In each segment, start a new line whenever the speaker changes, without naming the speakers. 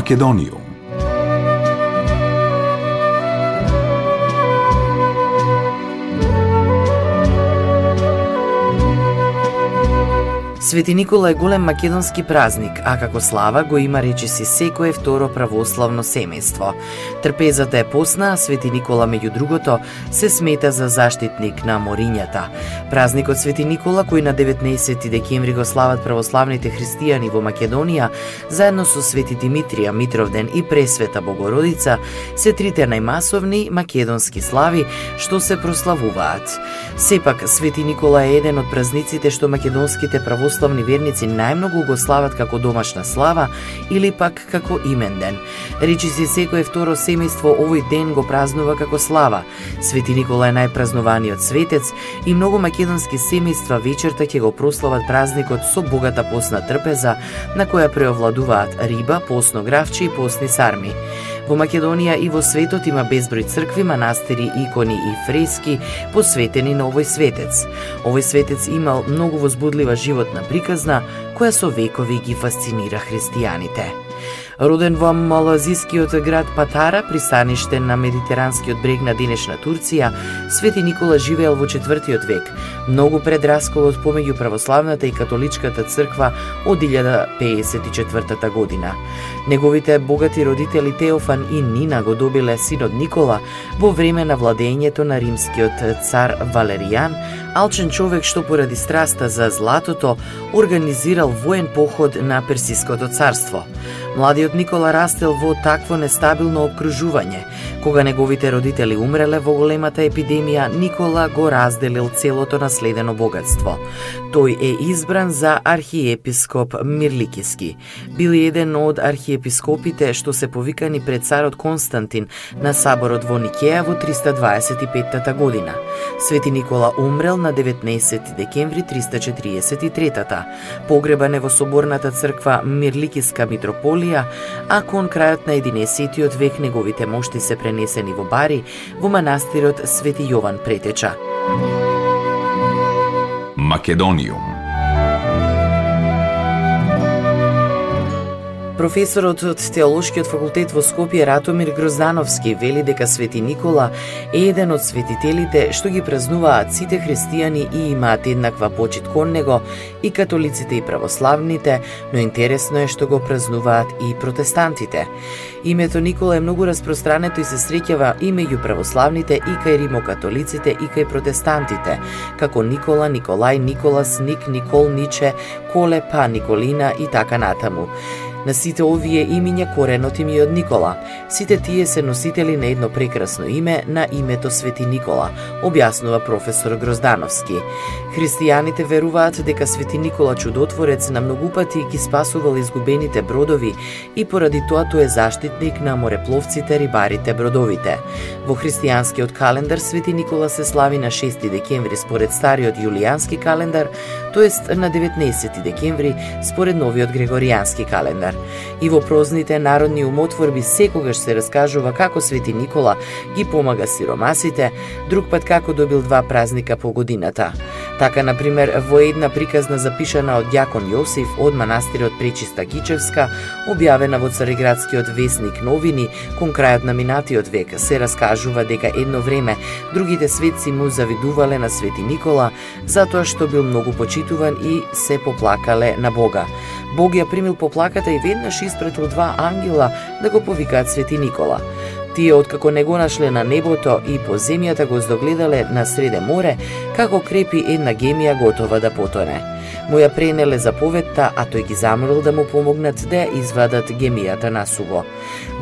Македонијум.
Свети Никола е голем македонски празник, а како слава го има речиси секое второ православно семејство. Трпезата е посна, а Свети Никола меѓу другото се смета за заштитник на морињата. Празникот Свети Никола, кој на 19 декември го слават православните христијани во Македонија, заедно со Свети Димитрија, Митровден и Пресвета Богородица, се трите најмасовни македонски слави што се прославуваат. Сепак, Свети Никола е еден од празниците што македонските православни православни верници најмногу го слават како домашна слава или пак како имен ден. Речи се секое второ семејство овој ден го празнува како слава. Свети Никола е најпразнуваниот светец и многу македонски семејства вечерта ќе го прослават празникот со богата посна трпеза на која преовладуваат риба, посно гравче и посни сарми. Во Македонија и во светот има безброј цркви, манастири, икони и фрески посветени на овој светец. Овој светец имал многу возбудлива животна приказна, која со векови ги фасцинира христијаните. Роден во малазискиот град Патара, пристаниште на медитеранскиот брег на денешна Турција, Свети Никола живеел во четвртиот век, многу пред расколот помеѓу православната и католичката црква од 1054 година. Неговите богати родители Теофан и Нина го добиле синот Никола во време на владењето на римскиот цар Валеријан, алчен човек што поради страста за златото организирал воен поход на Персиското царство. Младиот Никола растел во такво нестабилно обкружување. Кога неговите родители умреле во големата епидемија, Никола го разделил целото наследено богатство. Тој е избран за архиепископ Мирликиски. Бил еден од архиепископите што се повикани пред царот Константин на саборот во Никеја во 325 година. Свети Никола умрел на 19 декември 343-та. Погребан е во соборната црква Мирликиска митрополија, а кон крајот на 11 век неговите мошти се пренесени во Бари, во манастирот Свети Јован Претеча.
Македониум
Професорот од Теолошкиот факултет во Скопје Ратомир Гроздановски вели дека Свети Никола е еден од светителите што ги празнуваат сите христијани и имаат еднаква почит кон него и католиците и православните, но интересно е што го празнуваат и протестантите. Името Никола е многу распространето и се среќава и меѓу православните и кај римокатолиците и кај протестантите, како Никола, Николај, Николас, Ник, Никол, Ниче, Коле, Па, Николина и така натаму. На сите овие имиња коренот им е од Никола. Сите тие се носители на едно прекрасно име на името Свети Никола, објаснува професор Гроздановски. Христијаните веруваат дека Свети Никола чудотворец на многу пати ги спасувал изгубените бродови и поради тоа тој е заштитник на морепловците, рибарите, бродовите. Во христијанскиот календар Свети Никола се слави на 6 декември според стариот јулијански календар, тоест на 19 декември според новиот грегоријански календар. И во прозните народни умотворби секогаш се раскажува како Свети Никола ги помага сиромасите, друг пат како добил два празника по годината. Така, на пример, во една приказна запишана од Јакон Јосиф од манастирот Пречиста Гичевска, објавена во Цариградскиот вестник Новини, кон крајот на минатиот век, се раскажува дека едно време другите светци му завидувале на Свети Никола затоа што бил многу почитуван и се поплакале на Бога. Бог ја примил поплаката и веднаш испратил два ангела да го повикаат Свети Никола. Тие откако не го нашле на небото и по земјата го здогледале на среде море, како крепи една гемија готова да потоне. Му ја пренеле заповедта, а тој ги замрл да му помогнат да ја извадат гемијата на суво.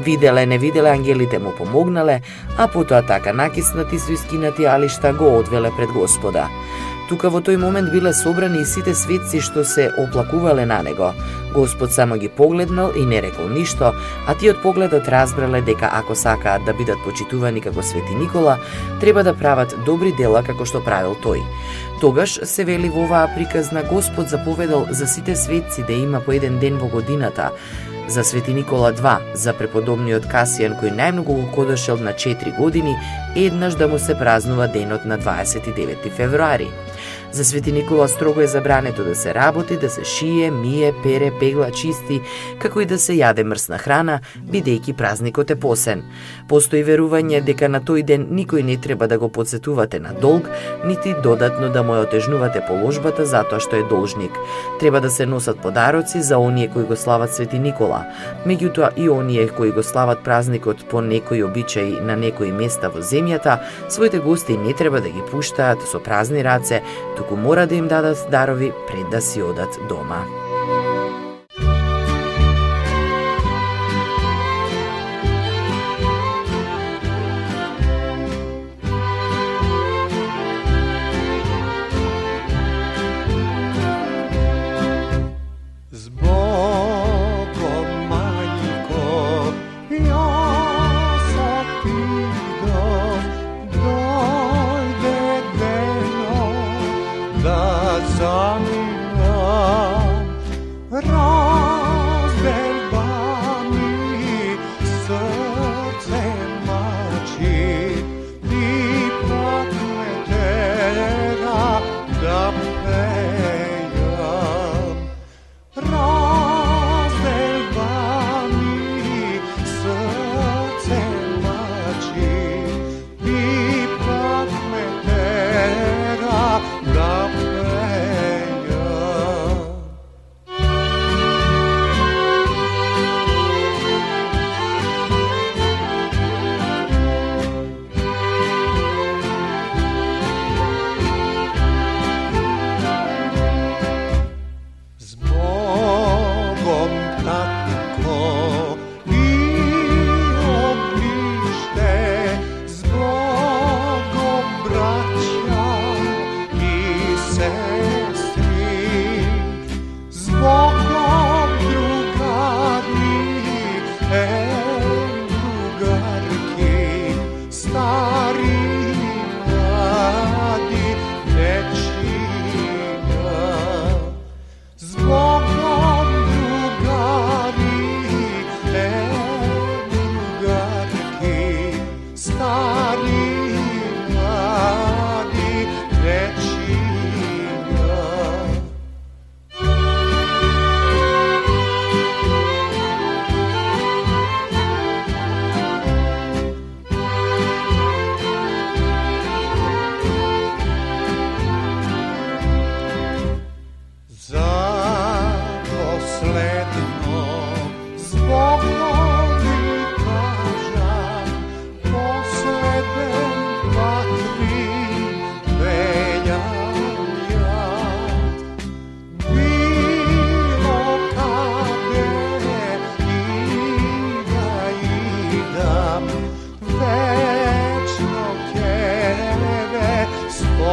Виделе, не виделе, ангелите му помогнале, а потоа така накиснати со искинати алишта го одвеле пред Господа. Тука во тој момент биле собрани и сите светци што се оплакувале на него. Господ само ги погледнал и не рекол ништо, а тие од погледот разбрале дека ако сакаат да бидат почитувани како Свети Никола, треба да прават добри дела како што правил тој. Тогаш се вели во оваа приказна Господ заповедал за сите светци да има по еден ден во годината, за Свети Никола 2, за преподобниот Касијан кој најмногу го кодошел на 4 години, еднаш да му се празнува денот на 29 февруари. За Свети Никола строго е забрането да се работи, да се шие, мие, пере, пегла, чисти, како и да се јаде мрсна храна, бидејќи празникот е посен. Постои верување дека на тој ден никој не треба да го подсетувате на долг, нити додатно да му ја отежнувате положбата затоа што е должник. Треба да се носат подароци за оние кои го слават Свети Никола. Меѓутоа и оние кои го слават празникот по некои обичаи на некои места во земјата, своите гости не треба да ги пуштаат со празни раце, туку мора да им дадат дарови пред да си одат дома.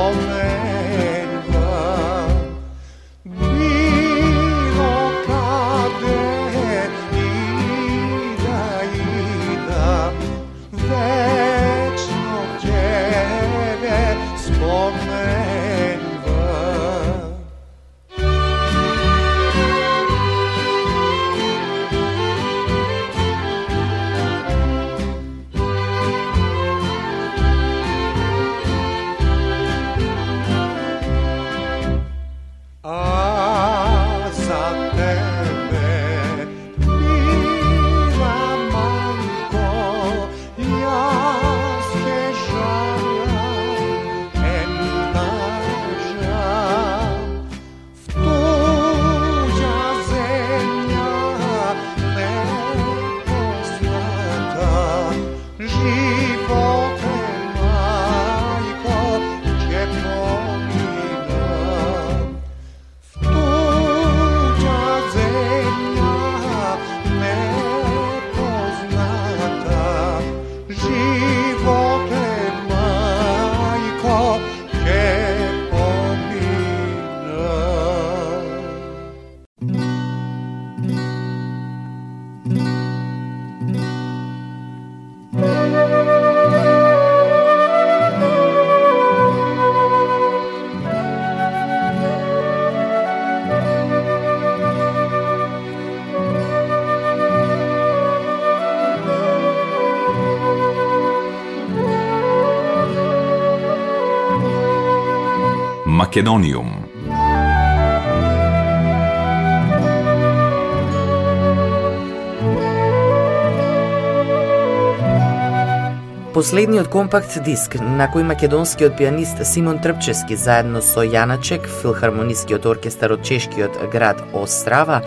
all night.
Македониум.
Последниот компакт диск на кој македонскиот пианист Симон Трпчески заедно со Јаначек, филхармонискиот оркестар од чешкиот град Острава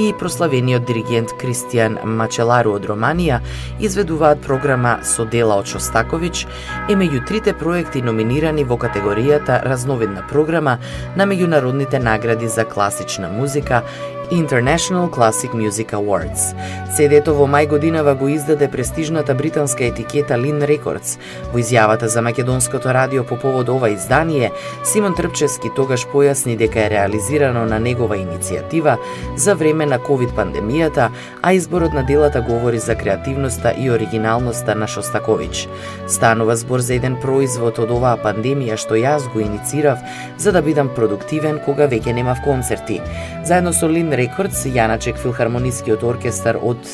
и прославениот диригент Кристијан Мачелару од Романија изведуваат програма со дела од Шостаковиќ е меѓу трите проекти номинирани во категоријата разновидна програма на меѓународните награди за класична музика International Classic Music Awards. CD-то во мај годинава го издаде престижната британска етикета Lin Records. Во изјавата за македонското радио по повод ова издание, Симон Трпчески тогаш појасни дека е реализирано на негова иницијатива за време на ковид пандемијата, а изборот на делата говори за креативноста и оригиналноста на Шостаковиќ. Станува збор за еден производ од оваа пандемија што јас го иницирав за да бидам продуктивен кога веќе немав концерти. Заедно со Лин Рекордс, Јаначек филхармонискиот оркестар од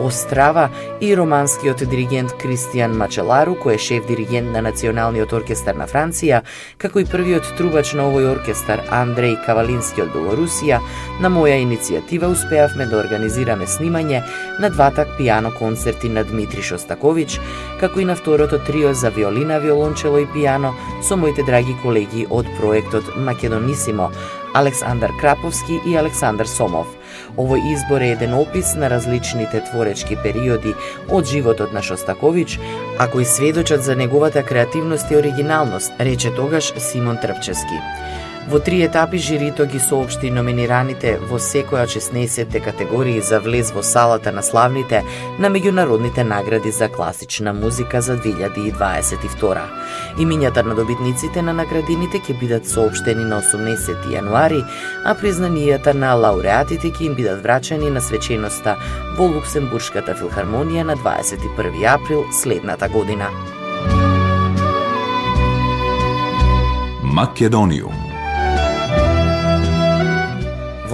Острава и романскиот диригент Кристијан Мачелару, кој е шеф диригент на Националниот оркестар на Франција, како и првиот трубач на овој оркестар Андреј Кавалински од Белорусија, на моја иницијатива успеавме да организираме снимање на двата пијано концерти на Дмитри Шостаковиќ, како и на второто трио за виолина, виолончело и пијано со моите драги колеги од проектот Македонисимо, Александар Краповски и Александар Сомов. Овој избор е еден опис на различните творечки периоди од животот на Шостакович, а кои сведочат за неговата креативност и оригиналност, рече тогаш Симон Трпчевски. Во три етапи жирито ги соопшти номинираните во секоја 16 категории за влез во салата на славните на меѓународните награди за класична музика за 2022. Имињата на добитниците на наградините ќе бидат соопштени на 18 јануари, а признанијата на лауреатите ќе им бидат врачени на свеченоста во Луксембуршката филхармонија на 21 април следната година.
Македонија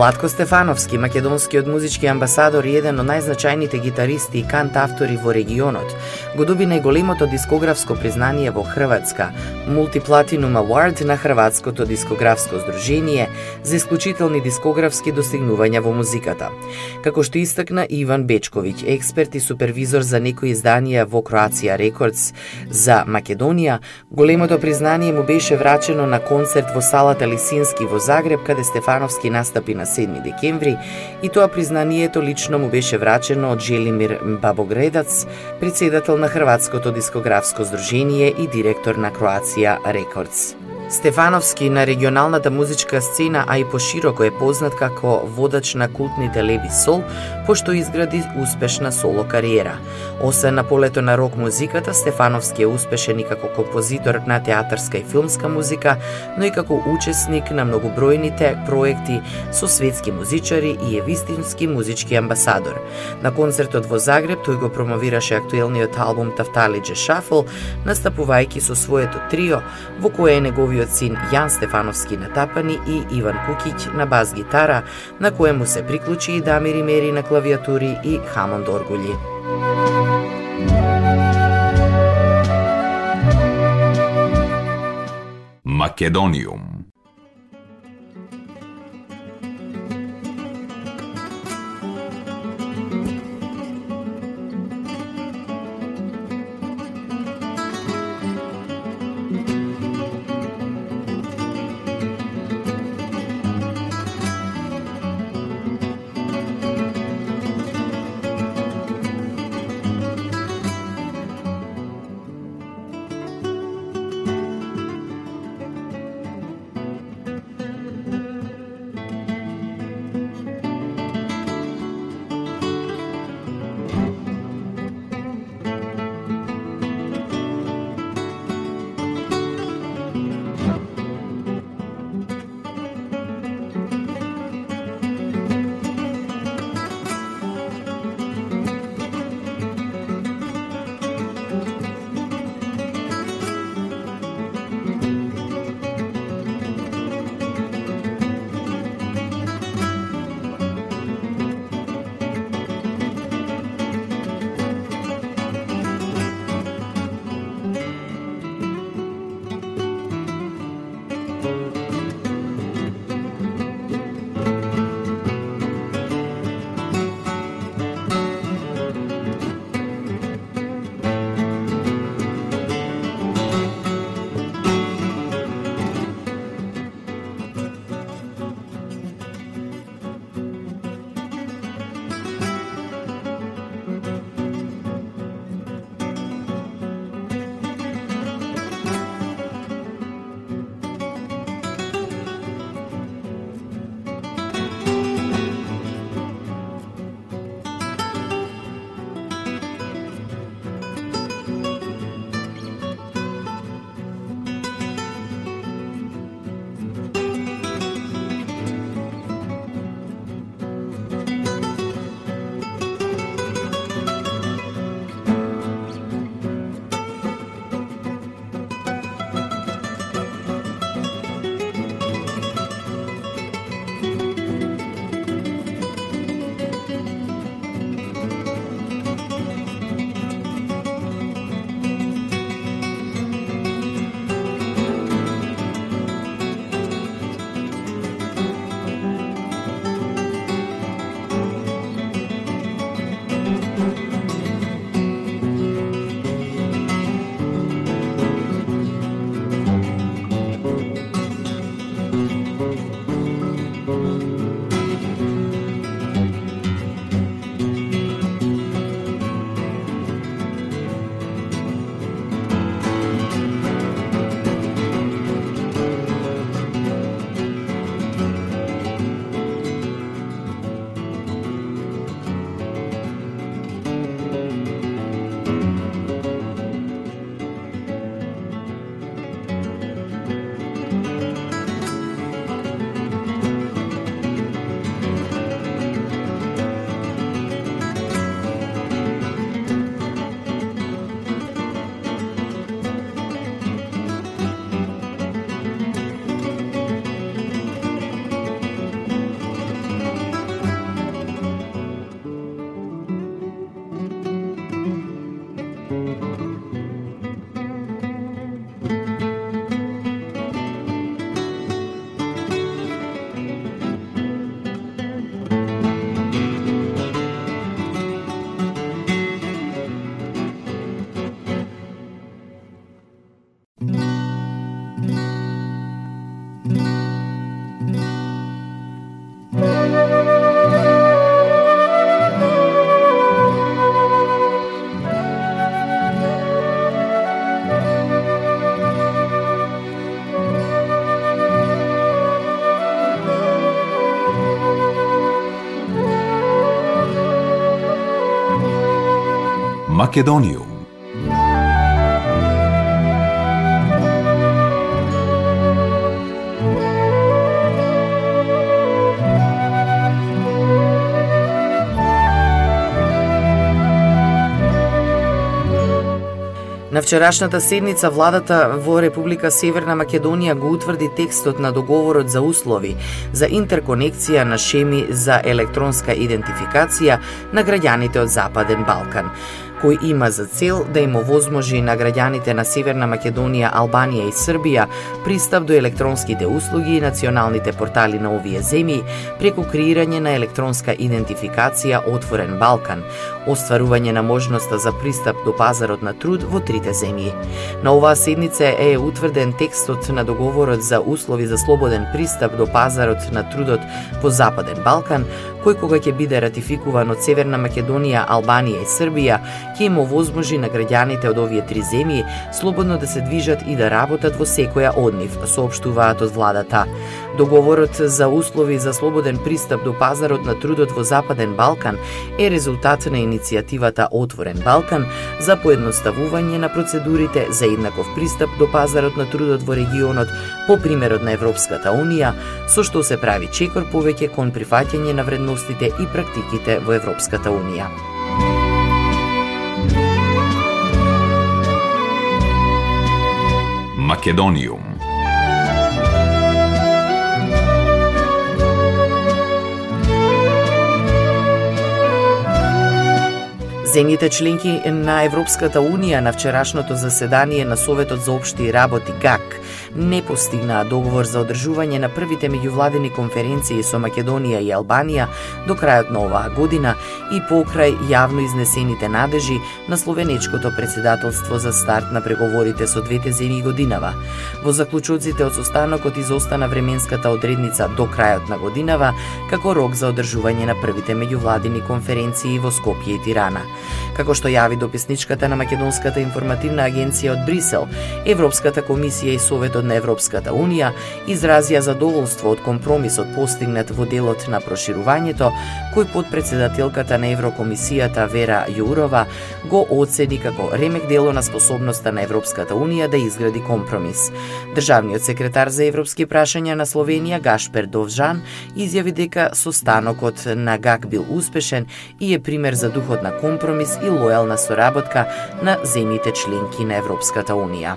Владко Стефановски, македонскиот музички амбасадор и еден од најзначајните гитаристи и кант автори во регионот, го доби најголемото дискографско признание во Хрватска, Multiplatinum Award на Хрватското дискографско здружение за исклучителни дискографски достигнувања во музиката. Како што истакна Иван Бечковиќ, експерт и супервизор за некои изданија во Кроација Рекордс за Македонија, големото признание му беше врачено на концерт во салата Лисински во Загреб, каде Стефановски настапи на 7 декември и тоа признанието лично му беше врачено од Желимир Бабогредац, председател на Хрватското дискографско здружение и директор на Кроација Рекордс. Стефановски на регионалната музичка сцена, а и пошироко е познат како водач на култните Леви Сол, пошто изгради успешна соло кариера. Освен на полето на рок музиката, Стефановски е успешен и како композитор на театарска и филмска музика, но и како учесник на многобројните проекти со светски музичари и е вистински музички амбасадор. На концертот во Загреб тој го промовираше актуелниот албум Тафталиџе Шафл, настапувајќи со своето трио, во кое е неговиот неговиот син Јан Стефановски на тапани и Иван Кукиќ на бас гитара, на коему се приклучи и Дамир Мери на клавиатури и Хамонд оргули.
Македониум Македонијум.
На вчерашната седница владата во Република Северна Македонија го утврди текстот на договорот за услови за интерконекција на шеми за електронска идентификација на граѓаните од Западен Балкан кој има за цел да им овозможи на граѓаните на Северна Македонија, Албанија и Србија пристап до електронските услуги и националните портали на овие земји преку креирање на електронска идентификација Отворен Балкан, остварување на можноста за пристап до пазарот на труд во трите земји. На оваа седница е утврден текстот на договорот за услови за слободен пристап до пазарот на трудот во Западен Балкан, кој кога ќе биде ратификуван од Северна Македонија, Албанија и Србија, ќе им овозможи на граѓаните од овие три земји слободно да се движат и да работат во секоја од нив, соопштуваат од владата. Договорот за услови за слободен пристап до пазарот на трудот во Западен Балкан е резултат на иницијативата Отворен Балкан за поедноставување на процедурите за еднаков пристап до пазарот на трудот во регионот по примерот на Европската Унија, со што се прави чекор повеќе кон прифаќање на вредностите и практиките во Европската Унија.
Македониум
Земјите членки на Европската Унија на вчерашното заседание на Советот за обшти работи ГАК не постигнаа договор за одржување на првите меѓувладени конференции со Македонија и Албанија до крајот на оваа година и покрај јавно изнесените надежи на словенечкото председателство за старт на преговорите со двете земји годинава. Во заклучоците од состанокот изостана временската одредница до крајот на годинава како рок за одржување на првите меѓувладени конференции во Скопје и Тирана. Како што јави дописничката на Македонската информативна агенција од Брисел, Европската комисија и Советот на Европската Унија изразија задоволство од компромисот постигнат во делот на проширувањето, кој под председателката на Еврокомисијата Вера Јурова го оцени како ремек дело на способноста на Европската Унија да изгради компромис. Државниот секретар за европски прашања на Словенија Гашпер Довжан изјави дека состанокот на ГАК бил успешен и е пример за духот на компромис и лојална соработка на земјите членки на Европската Унија.